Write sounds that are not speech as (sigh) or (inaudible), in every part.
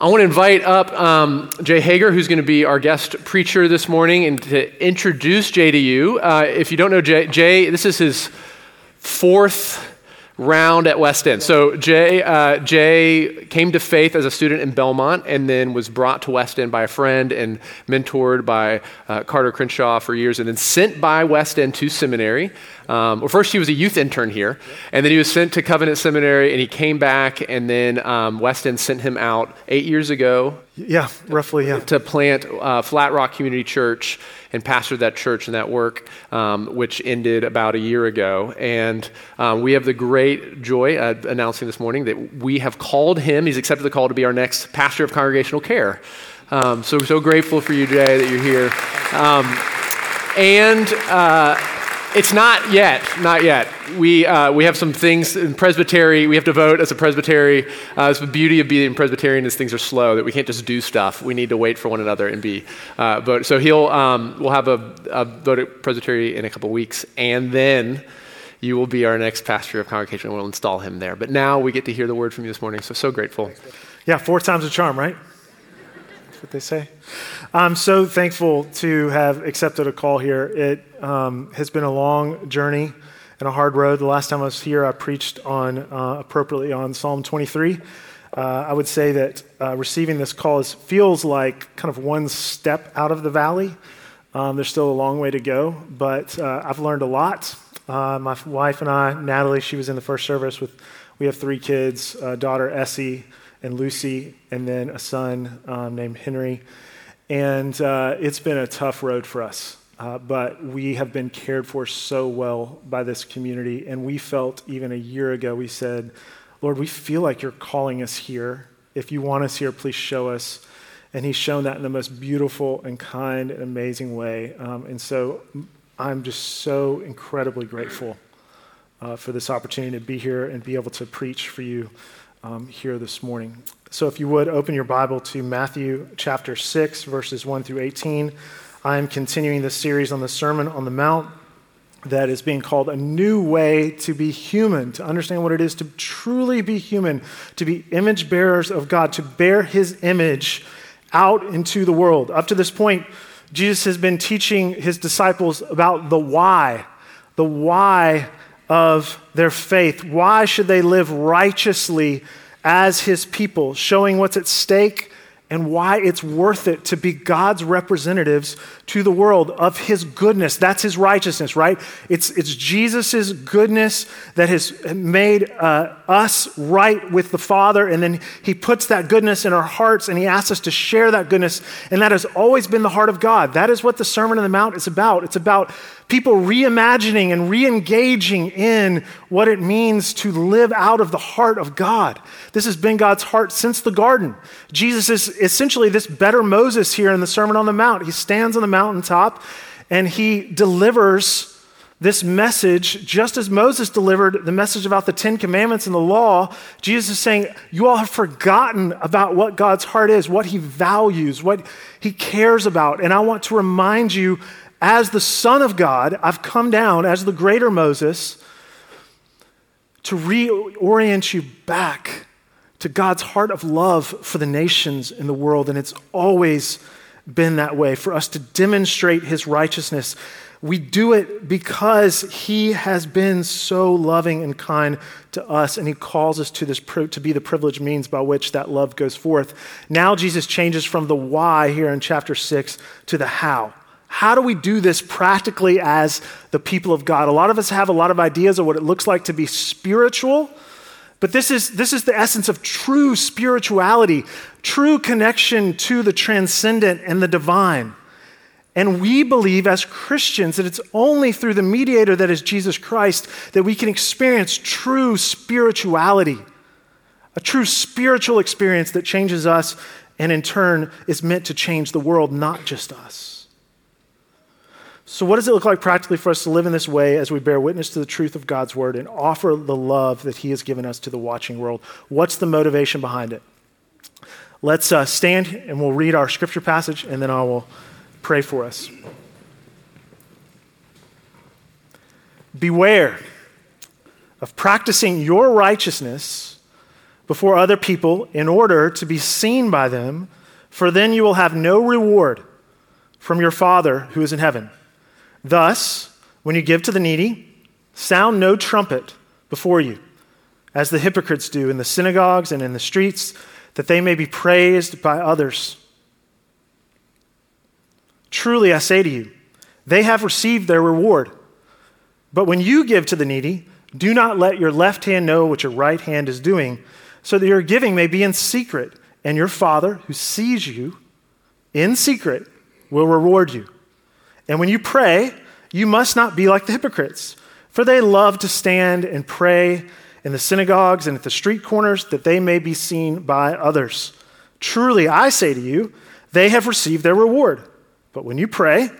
I want to invite up um, Jay Hager, who's going to be our guest preacher this morning, and to introduce Jay to you. Uh, if you don't know Jay, Jay, this is his fourth round at West End. So Jay, uh, Jay came to faith as a student in Belmont and then was brought to West End by a friend and mentored by uh, Carter Crenshaw for years and then sent by West End to seminary. Um, well, first he was a youth intern here and then he was sent to Covenant Seminary and he came back and then um, West End sent him out eight years ago. Yeah, roughly, yeah. To plant uh, Flat Rock Community Church and pastored that church and that work, um, which ended about a year ago. And um, we have the great joy announcing this morning that we have called him, he's accepted the call to be our next pastor of congregational care. Um, so we're so grateful for you, Jay, that you're here. Um, and uh, it's not yet, not yet. We, uh, we have some things in presbytery. We have to vote as a presbytery. Uh, the beauty of being Presbyterian is things are slow, that we can't just do stuff. We need to wait for one another and be uh. So he'll, um, we'll have a, a vote at presbytery in a couple weeks, and then you will be our next pastor of congregation. And we'll install him there. But now we get to hear the word from you this morning, so so grateful. Yeah, four times a charm, right? That's what they say. I'm so thankful to have accepted a call here. It um, has been a long journey and a hard road. The last time I was here, I preached on uh, appropriately on Psalm 23. Uh, I would say that uh, receiving this call is, feels like kind of one step out of the valley. Um, there's still a long way to go, but uh, I've learned a lot. Uh, my wife and I, Natalie, she was in the first service with. We have three kids: daughter Essie and Lucy, and then a son um, named Henry. And uh, it's been a tough road for us. Uh, but we have been cared for so well by this community. And we felt even a year ago, we said, Lord, we feel like you're calling us here. If you want us here, please show us. And he's shown that in the most beautiful and kind and amazing way. Um, and so I'm just so incredibly grateful uh, for this opportunity to be here and be able to preach for you um, here this morning. So, if you would open your Bible to Matthew chapter 6, verses 1 through 18. I am continuing this series on the Sermon on the Mount that is being called a new way to be human, to understand what it is to truly be human, to be image bearers of God, to bear his image out into the world. Up to this point, Jesus has been teaching his disciples about the why, the why of their faith. Why should they live righteously as his people, showing what's at stake and why it's worth it to be God's representatives to the world of his goodness. That's his righteousness, right? It's, it's Jesus' goodness that has made uh, us right with the Father, and then he puts that goodness in our hearts and he asks us to share that goodness, and that has always been the heart of God. That is what the Sermon on the Mount is about. It's about people reimagining and re engaging in what it means to live out of the heart of God. This has been God's heart since the garden. Jesus is essentially this better Moses here in the Sermon on the Mount. He stands on the mountaintop and he delivers this message, just as Moses delivered the message about the Ten Commandments and the law, Jesus is saying, You all have forgotten about what God's heart is, what he values, what he cares about. And I want to remind you as the Son of God, I've come down as the greater Moses to reorient you back to God's heart of love for the nations in the world. And it's always been that way for us to demonstrate his righteousness. We do it because he has been so loving and kind to us, and he calls us to, this, to be the privileged means by which that love goes forth. Now, Jesus changes from the why here in chapter 6 to the how. How do we do this practically as the people of God? A lot of us have a lot of ideas of what it looks like to be spiritual, but this is, this is the essence of true spirituality, true connection to the transcendent and the divine. And we believe as Christians that it's only through the mediator that is Jesus Christ that we can experience true spirituality, a true spiritual experience that changes us and in turn is meant to change the world, not just us. So, what does it look like practically for us to live in this way as we bear witness to the truth of God's word and offer the love that He has given us to the watching world? What's the motivation behind it? Let's uh, stand and we'll read our scripture passage and then I will pray for us. Beware of practicing your righteousness before other people in order to be seen by them, for then you will have no reward from your Father who is in heaven. Thus, when you give to the needy, sound no trumpet before you, as the hypocrites do in the synagogues and in the streets, that they may be praised by others. Truly, I say to you, they have received their reward. But when you give to the needy, do not let your left hand know what your right hand is doing, so that your giving may be in secret, and your Father, who sees you in secret, will reward you. And when you pray, you must not be like the hypocrites, for they love to stand and pray in the synagogues and at the street corners that they may be seen by others. Truly, I say to you, they have received their reward. But when you pray,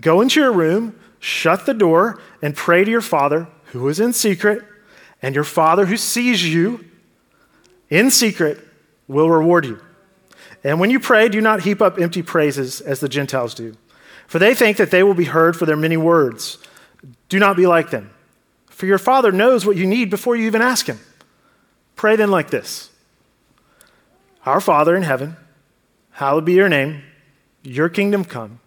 go into your room, shut the door, and pray to your Father who is in secret, and your Father who sees you in secret will reward you. And when you pray, do not heap up empty praises as the Gentiles do, for they think that they will be heard for their many words. Do not be like them, for your Father knows what you need before you even ask Him. Pray then like this Our Father in heaven, hallowed be your name, your kingdom come,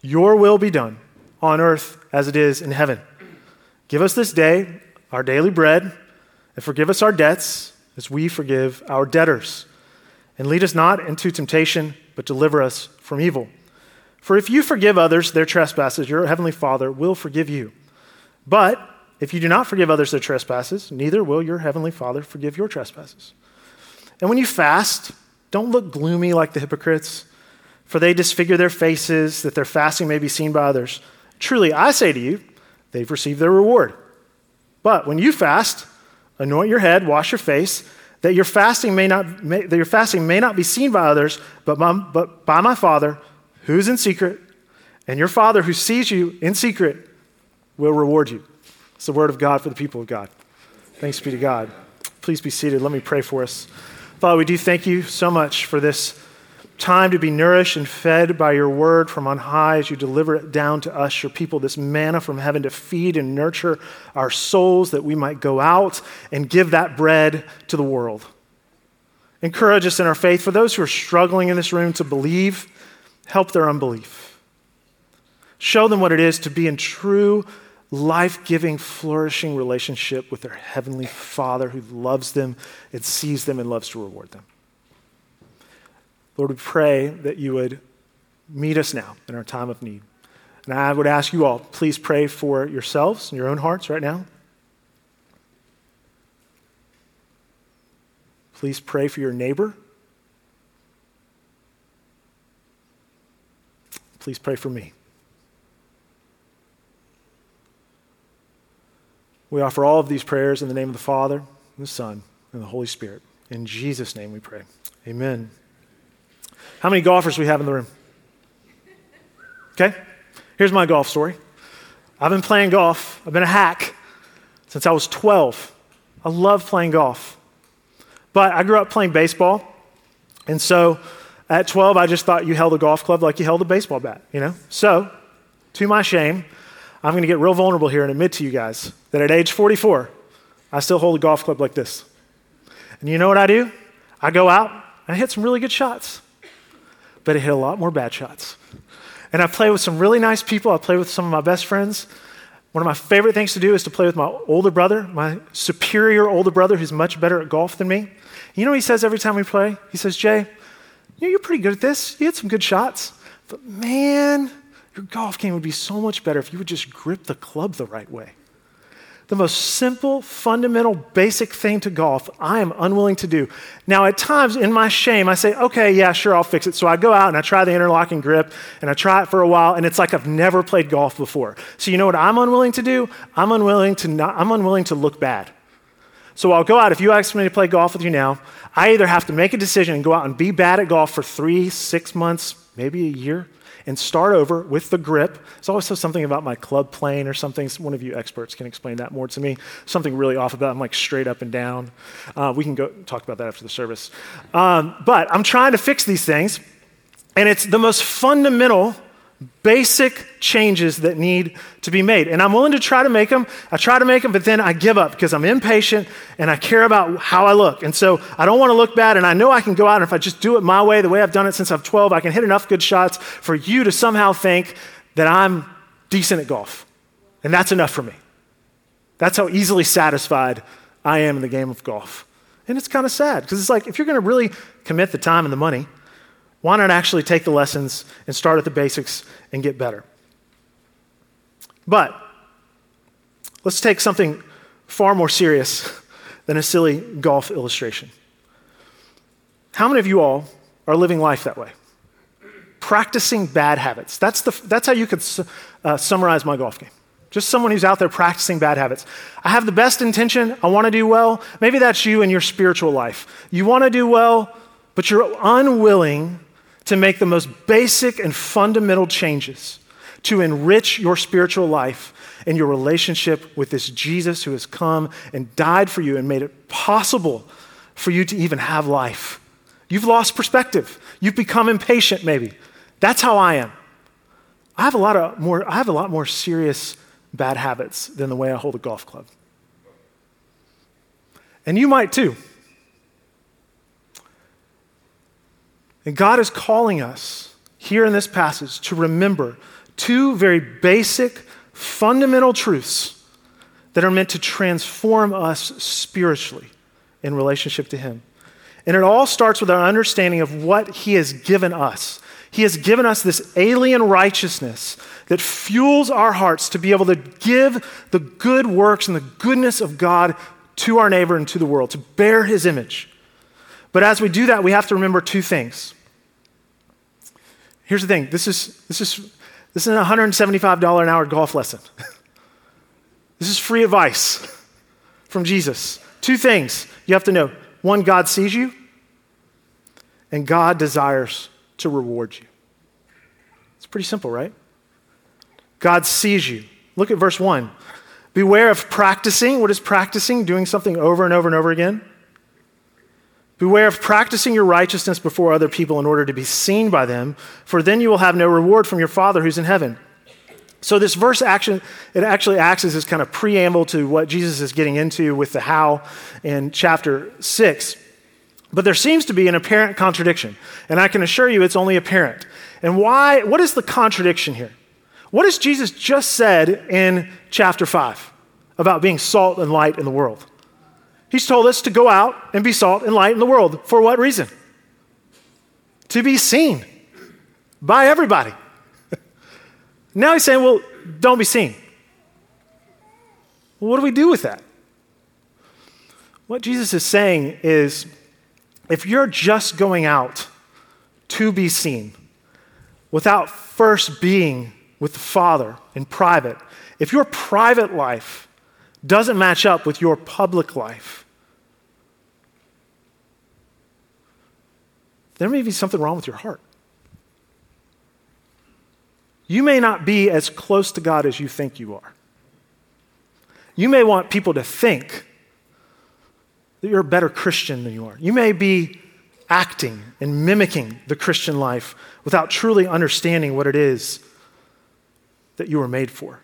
your will be done on earth as it is in heaven. Give us this day our daily bread, and forgive us our debts as we forgive our debtors. And lead us not into temptation, but deliver us from evil. For if you forgive others their trespasses, your heavenly Father will forgive you. But if you do not forgive others their trespasses, neither will your heavenly Father forgive your trespasses. And when you fast, don't look gloomy like the hypocrites, for they disfigure their faces that their fasting may be seen by others. Truly, I say to you, they've received their reward. But when you fast, anoint your head, wash your face, that your fasting may not, may, that your fasting may not be seen by others, but but by my Father who's in secret, and your Father who sees you in secret will reward you. It's the word of God for the people of God. Thanks be to God. Please be seated. Let me pray for us. Father, we do thank you so much for this time to be nourished and fed by your word from on high as you deliver it down to us, your people, this manna from heaven to feed and nurture our souls that we might go out and give that bread to the world. Encourage us in our faith. For those who are struggling in this room to believe, help their unbelief. Show them what it is to be in true, life giving, flourishing relationship with their Heavenly Father who loves them and sees them and loves to reward them. Lord, we pray that you would meet us now in our time of need. And I would ask you all, please pray for yourselves and your own hearts right now. Please pray for your neighbor. Please pray for me. We offer all of these prayers in the name of the Father, and the Son, and the Holy Spirit. In Jesus' name we pray. Amen. How many golfers we have in the room? Okay, here's my golf story. I've been playing golf, I've been a hack since I was 12. I love playing golf. But I grew up playing baseball, and so at 12, I just thought you held a golf club like you held a baseball bat, you know? So, to my shame, I'm going to get real vulnerable here and admit to you guys that at age 44, I still hold a golf club like this. And you know what I do? I go out and I hit some really good shots but I hit a lot more bad shots. And I play with some really nice people. I play with some of my best friends. One of my favorite things to do is to play with my older brother, my superior older brother who's much better at golf than me. You know what he says every time we play? He says, Jay, you're pretty good at this. You hit some good shots. But man, your golf game would be so much better if you would just grip the club the right way the most simple, fundamental, basic thing to golf, I am unwilling to do. Now, at times in my shame, I say, okay, yeah, sure, I'll fix it. So I go out and I try the interlocking grip and I try it for a while, and it's like I've never played golf before. So you know what I'm unwilling to do? I'm unwilling to, not, I'm unwilling to look bad. So I'll go out. If you ask me to play golf with you now, I either have to make a decision and go out and be bad at golf for three, six months, maybe a year, and start over with the grip. There's also something about my club plane or something. One of you experts can explain that more to me. Something really off about. I'm like straight up and down. Uh, we can go talk about that after the service. Um, but I'm trying to fix these things, and it's the most fundamental basic changes that need to be made. And I'm willing to try to make them. I try to make them, but then I give up because I'm impatient and I care about how I look. And so I don't want to look bad. And I know I can go out and if I just do it my way, the way I've done it since I'm 12, I can hit enough good shots for you to somehow think that I'm decent at golf. And that's enough for me. That's how easily satisfied I am in the game of golf. And it's kind of sad because it's like if you're going to really commit the time and the money, why not actually take the lessons and start at the basics and get better? But let's take something far more serious than a silly golf illustration. How many of you all are living life that way? Practicing bad habits. That's, the, that's how you could uh, summarize my golf game. Just someone who's out there practicing bad habits. I have the best intention. I want to do well. Maybe that's you in your spiritual life. You want to do well, but you're unwilling to make the most basic and fundamental changes to enrich your spiritual life and your relationship with this Jesus who has come and died for you and made it possible for you to even have life. You've lost perspective. You've become impatient, maybe. That's how I am. I have a lot of more, I have a lot more serious bad habits than the way I hold a golf club. And you might too. And God is calling us here in this passage to remember two very basic, fundamental truths that are meant to transform us spiritually in relationship to Him. And it all starts with our understanding of what He has given us. He has given us this alien righteousness that fuels our hearts to be able to give the good works and the goodness of God to our neighbor and to the world, to bear His image. But as we do that, we have to remember two things. Here's the thing this is, this is, this is a $175 an hour golf lesson. (laughs) this is free advice from Jesus. Two things you have to know one, God sees you, and God desires to reward you. It's pretty simple, right? God sees you. Look at verse 1. Beware of practicing. What is practicing? Doing something over and over and over again. Beware of practicing your righteousness before other people in order to be seen by them, for then you will have no reward from your Father who's in heaven. So this verse action it actually acts as this kind of preamble to what Jesus is getting into with the how in chapter 6. But there seems to be an apparent contradiction, and I can assure you it's only apparent. And why what is the contradiction here? What has Jesus just said in chapter 5 about being salt and light in the world? He's told us to go out and be salt and light in the world. For what reason? To be seen by everybody. (laughs) now he's saying, well, don't be seen. Well, what do we do with that? What Jesus is saying is if you're just going out to be seen without first being with the Father in private, if your private life doesn't match up with your public life, there may be something wrong with your heart. You may not be as close to God as you think you are. You may want people to think that you're a better Christian than you are. You may be acting and mimicking the Christian life without truly understanding what it is that you were made for.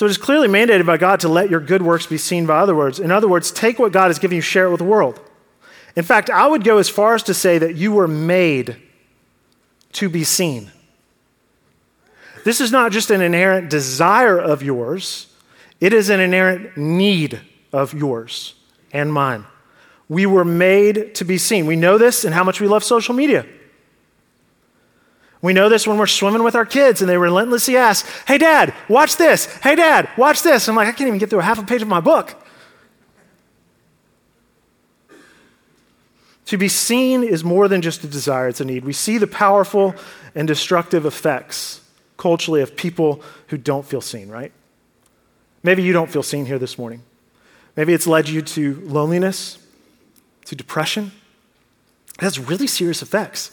So it is clearly mandated by God to let your good works be seen by other words. In other words, take what God has given you, share it with the world. In fact, I would go as far as to say that you were made to be seen. This is not just an inherent desire of yours, it is an inherent need of yours and mine. We were made to be seen. We know this in how much we love social media. We know this when we're swimming with our kids and they relentlessly ask, Hey, dad, watch this. Hey, dad, watch this. I'm like, I can't even get through a half a page of my book. To be seen is more than just a desire, it's a need. We see the powerful and destructive effects culturally of people who don't feel seen, right? Maybe you don't feel seen here this morning. Maybe it's led you to loneliness, to depression. It has really serious effects.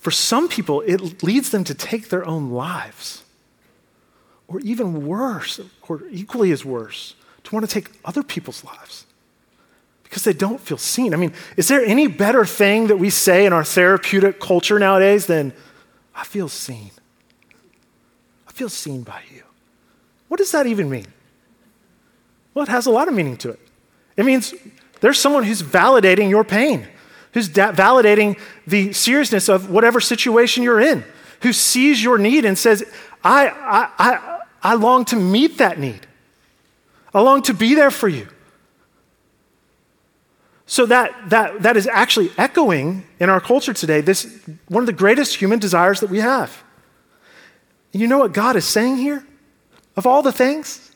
For some people, it leads them to take their own lives. Or even worse, or equally as worse, to want to take other people's lives because they don't feel seen. I mean, is there any better thing that we say in our therapeutic culture nowadays than, I feel seen. I feel seen by you. What does that even mean? Well, it has a lot of meaning to it. It means there's someone who's validating your pain, who's da- validating the seriousness of whatever situation you're in, who sees your need and says, I, I, I, I long to meet that need. I long to be there for you. So that, that, that is actually echoing in our culture today, this one of the greatest human desires that we have. You know what God is saying here? Of all the things,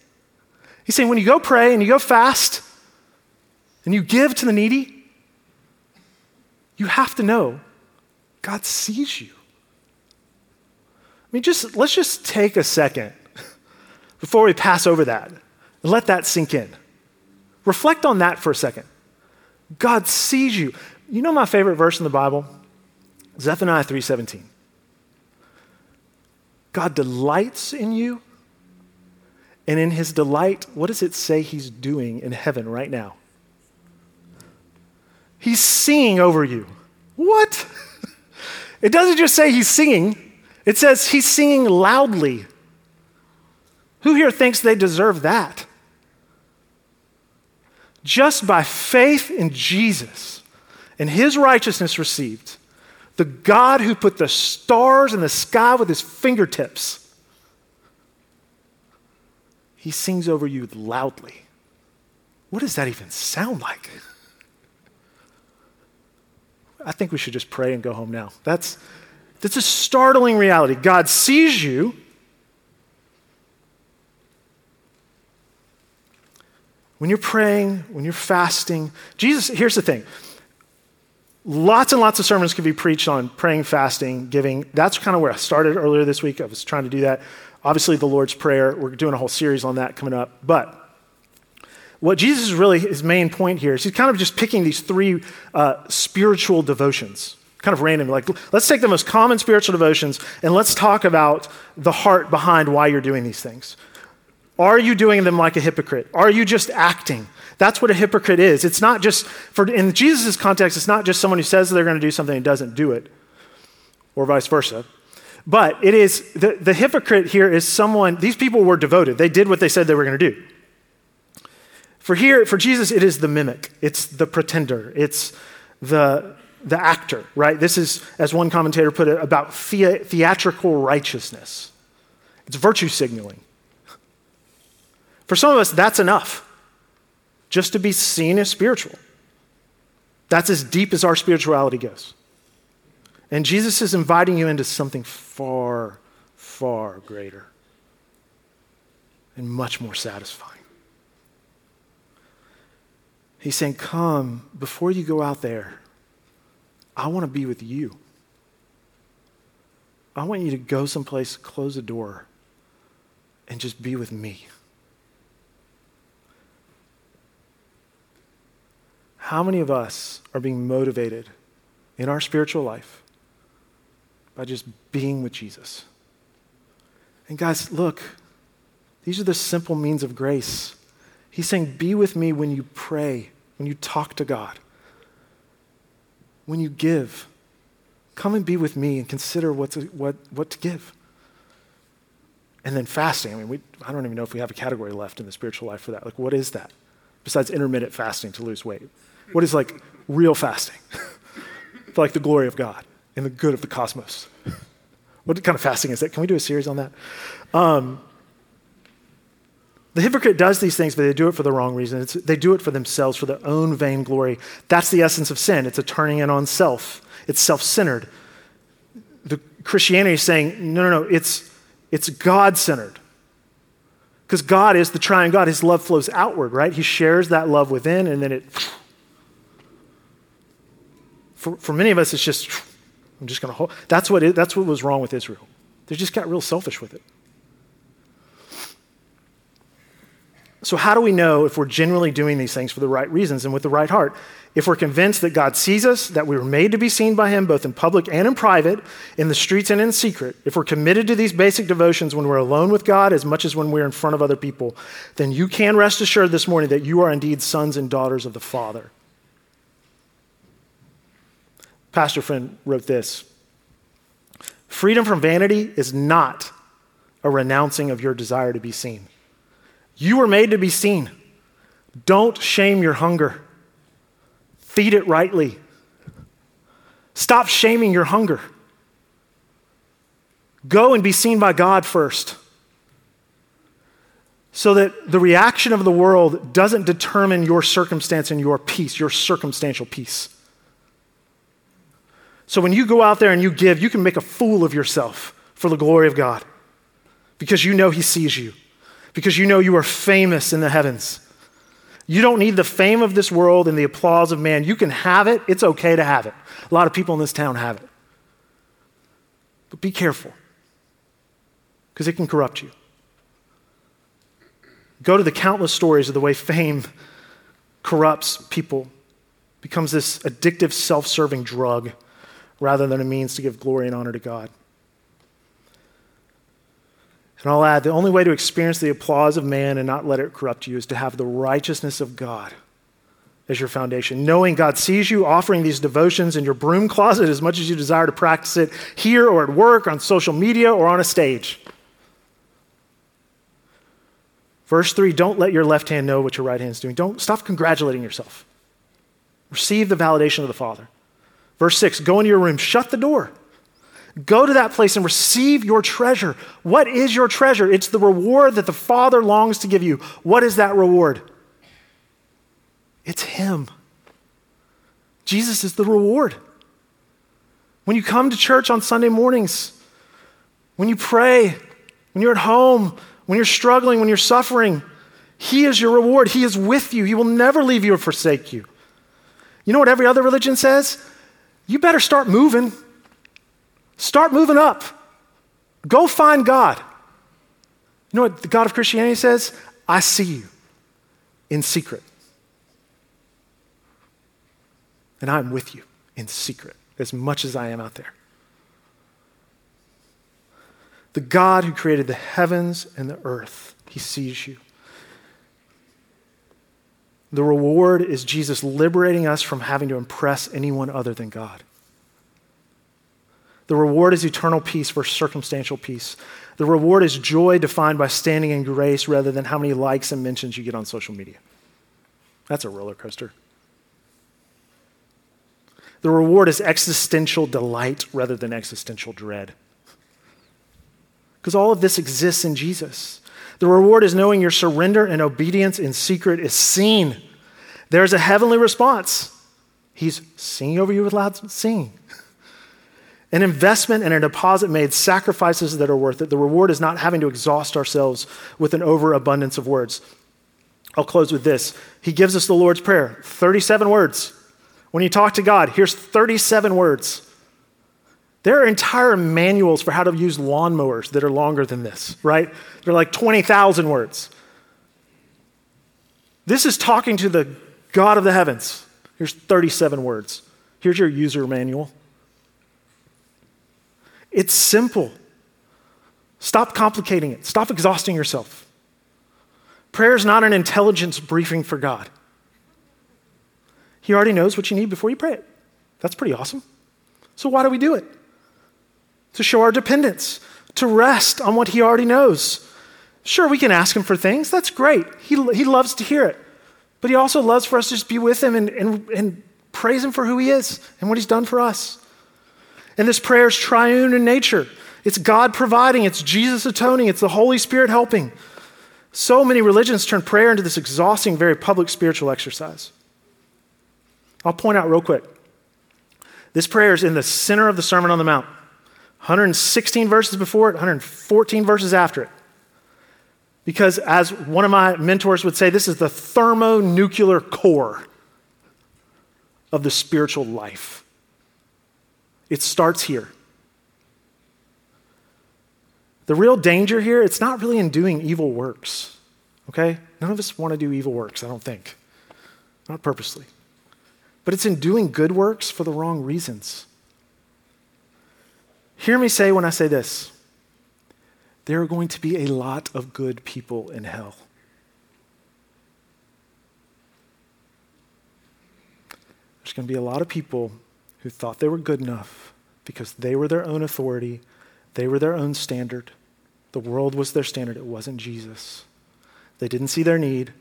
He's saying when you go pray and you go fast and you give to the needy, you have to know God sees you. I mean, just let's just take a second (laughs) before we pass over that and let that sink in. Reflect on that for a second. God sees you. You know my favorite verse in the Bible? Zephaniah 3:17. God delights in you. And in his delight, what does it say he's doing in heaven right now? He's singing over you. What? It doesn't just say he's singing, it says he's singing loudly. Who here thinks they deserve that? just by faith in Jesus and his righteousness received, the God who put the stars in the sky with his fingertips, he sings over you loudly. What does that even sound like? I think we should just pray and go home now. That's, that's a startling reality. God sees you When you're praying, when you're fasting, Jesus, here's the thing. Lots and lots of sermons can be preached on praying, fasting, giving. That's kind of where I started earlier this week. I was trying to do that. Obviously, the Lord's Prayer, we're doing a whole series on that coming up. But what Jesus is really, his main point here is he's kind of just picking these three uh, spiritual devotions, kind of random. Like, let's take the most common spiritual devotions and let's talk about the heart behind why you're doing these things. Are you doing them like a hypocrite? Are you just acting? That's what a hypocrite is. It's not just, for, in Jesus' context, it's not just someone who says they're going to do something and doesn't do it, or vice versa. But it is, the, the hypocrite here is someone, these people were devoted. They did what they said they were going to do. For here, for Jesus, it is the mimic, it's the pretender, it's the, the actor, right? This is, as one commentator put it, about the, theatrical righteousness. It's virtue signaling. For some of us, that's enough just to be seen as spiritual. That's as deep as our spirituality goes. And Jesus is inviting you into something far, far greater and much more satisfying. He's saying, Come, before you go out there, I want to be with you. I want you to go someplace, close the door, and just be with me. How many of us are being motivated in our spiritual life by just being with Jesus? And guys, look, these are the simple means of grace. He's saying, Be with me when you pray, when you talk to God, when you give. Come and be with me and consider what to, what, what to give. And then fasting. I mean, we, I don't even know if we have a category left in the spiritual life for that. Like, what is that? Besides intermittent fasting to lose weight. What is like real fasting? (laughs) For like the glory of God and the good of the cosmos. (laughs) What kind of fasting is that? Can we do a series on that? Um, the hypocrite does these things, but they do it for the wrong reason. It's, they do it for themselves, for their own vainglory. That's the essence of sin. It's a turning in on self. It's self-centered. The Christianity is saying, no, no, no, it's, it's God-centered. Because God is the triune God. His love flows outward, right? He shares that love within, and then it for, for many of us, it's just, I'm just going to hold. That's what, that's what was wrong with Israel. They just got real selfish with it. So, how do we know if we're genuinely doing these things for the right reasons and with the right heart? If we're convinced that God sees us, that we were made to be seen by Him both in public and in private, in the streets and in secret, if we're committed to these basic devotions when we're alone with God as much as when we're in front of other people, then you can rest assured this morning that you are indeed sons and daughters of the Father. pastor friend wrote this Freedom from vanity is not a renouncing of your desire to be seen. You were made to be seen. Don't shame your hunger. Feed it rightly. Stop shaming your hunger. Go and be seen by God first. So that the reaction of the world doesn't determine your circumstance and your peace, your circumstantial peace. So when you go out there and you give, you can make a fool of yourself for the glory of God because you know He sees you, because you know you are famous in the heavens. You don't need the fame of this world and the applause of man. You can have it, it's okay to have it. A lot of people in this town have it. But be careful because it can corrupt you. Go to the countless stories of the way fame corrupts people, becomes this addictive, self serving drug rather than a means to give glory and honor to God. And I'll add the only way to experience the applause of man and not let it corrupt you is to have the righteousness of God as your foundation. Knowing God sees you offering these devotions in your broom closet as much as you desire to practice it here or at work, on social media, or on a stage. Verse 3 Don't let your left hand know what your right hand is doing. Don't stop congratulating yourself. Receive the validation of the Father. Verse 6 Go into your room, shut the door. Go to that place and receive your treasure. What is your treasure? It's the reward that the Father longs to give you. What is that reward? It's Him. Jesus is the reward. When you come to church on Sunday mornings, when you pray, when you're at home, when you're struggling, when you're suffering, He is your reward. He is with you. He will never leave you or forsake you. You know what every other religion says? You better start moving. Start moving up. Go find God. You know what the God of Christianity says? I see you in secret. And I'm with you in secret as much as I am out there. The God who created the heavens and the earth, he sees you. The reward is Jesus liberating us from having to impress anyone other than God. The reward is eternal peace versus circumstantial peace. The reward is joy defined by standing in grace rather than how many likes and mentions you get on social media. That's a roller coaster. The reward is existential delight rather than existential dread. Because all of this exists in Jesus. The reward is knowing your surrender and obedience in secret is seen. There's a heavenly response. He's singing over you with loud singing. (laughs) An investment and a deposit made, sacrifices that are worth it. The reward is not having to exhaust ourselves with an overabundance of words. I'll close with this. He gives us the Lord's Prayer 37 words. When you talk to God, here's 37 words. There are entire manuals for how to use lawnmowers that are longer than this, right? They're like 20,000 words. This is talking to the God of the heavens. Here's 37 words. Here's your user manual. It's simple. Stop complicating it, stop exhausting yourself. Prayer is not an intelligence briefing for God. He already knows what you need before you pray it. That's pretty awesome. So, why do we do it? To show our dependence, to rest on what He already knows. Sure, we can ask Him for things. That's great. He, he loves to hear it. But He also loves for us to just be with Him and, and, and praise Him for who He is and what He's done for us. And this prayer is triune in nature. It's God providing, it's Jesus atoning, it's the Holy Spirit helping. So many religions turn prayer into this exhausting, very public spiritual exercise. I'll point out real quick. This prayer is in the center of the Sermon on the Mount. 116 verses before it, 114 verses after it. Because, as one of my mentors would say, this is the thermonuclear core of the spiritual life. It starts here. The real danger here, it's not really in doing evil works, okay? None of us want to do evil works, I don't think. Not purposely. But it's in doing good works for the wrong reasons. Hear me say when I say this there are going to be a lot of good people in hell. There's going to be a lot of people who thought they were good enough because they were their own authority, They were their own standard. The world was their standard. It wasn't Jesus. They didn't see their need.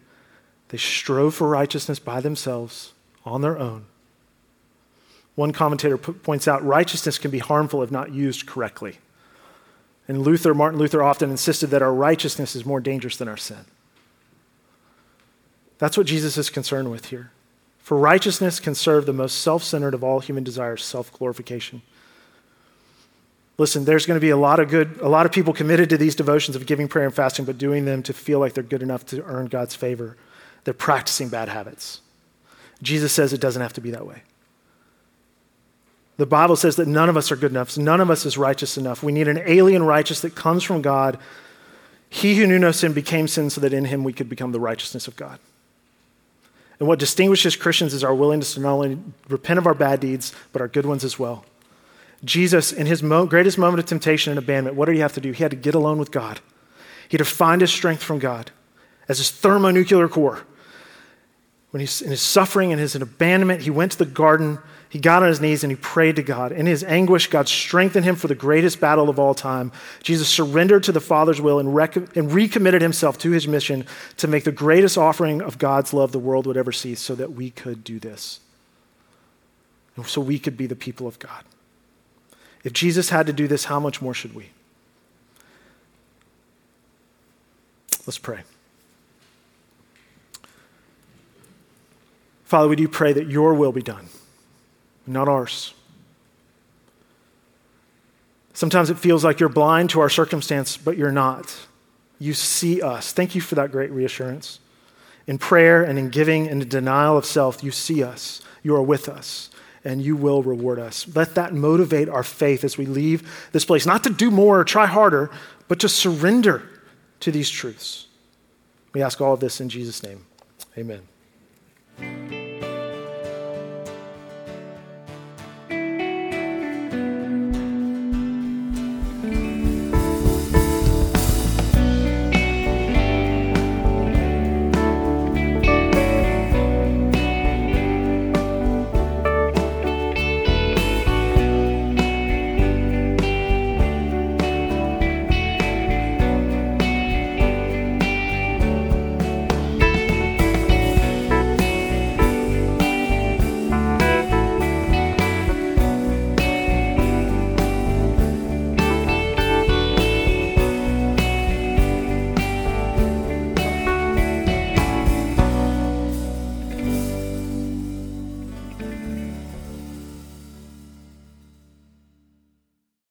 They strove for righteousness by themselves on their own. One commentator p- points out righteousness can be harmful if not used correctly. And Luther, Martin Luther often insisted that our righteousness is more dangerous than our sin. That's what Jesus is concerned with here. For righteousness can serve the most self centered of all human desires, self glorification. Listen, there's going to be a lot of good, a lot of people committed to these devotions of giving prayer and fasting, but doing them to feel like they're good enough to earn God's favor. They're practicing bad habits. Jesus says it doesn't have to be that way. The Bible says that none of us are good enough. None of us is righteous enough. We need an alien righteous that comes from God. He who knew no sin became sin so that in him we could become the righteousness of God. And what distinguishes Christians is our willingness to not only repent of our bad deeds, but our good ones as well. Jesus, in his mo- greatest moment of temptation and abandonment, what did he have to do? He had to get alone with God. He had to find his strength from God as his thermonuclear core. When he's in his suffering and his abandonment, he went to the garden, he got on his knees, and he prayed to God. In his anguish, God strengthened him for the greatest battle of all time. Jesus surrendered to the Father's will and, rec- and recommitted himself to his mission to make the greatest offering of God's love the world would ever see so that we could do this. And so we could be the people of God. If Jesus had to do this, how much more should we? Let's pray. Father, we do pray that your will be done, not ours. Sometimes it feels like you're blind to our circumstance, but you're not. You see us. Thank you for that great reassurance. In prayer and in giving and in denial of self, you see us. You are with us and you will reward us. Let that motivate our faith as we leave this place, not to do more or try harder, but to surrender to these truths. We ask all of this in Jesus' name. Amen.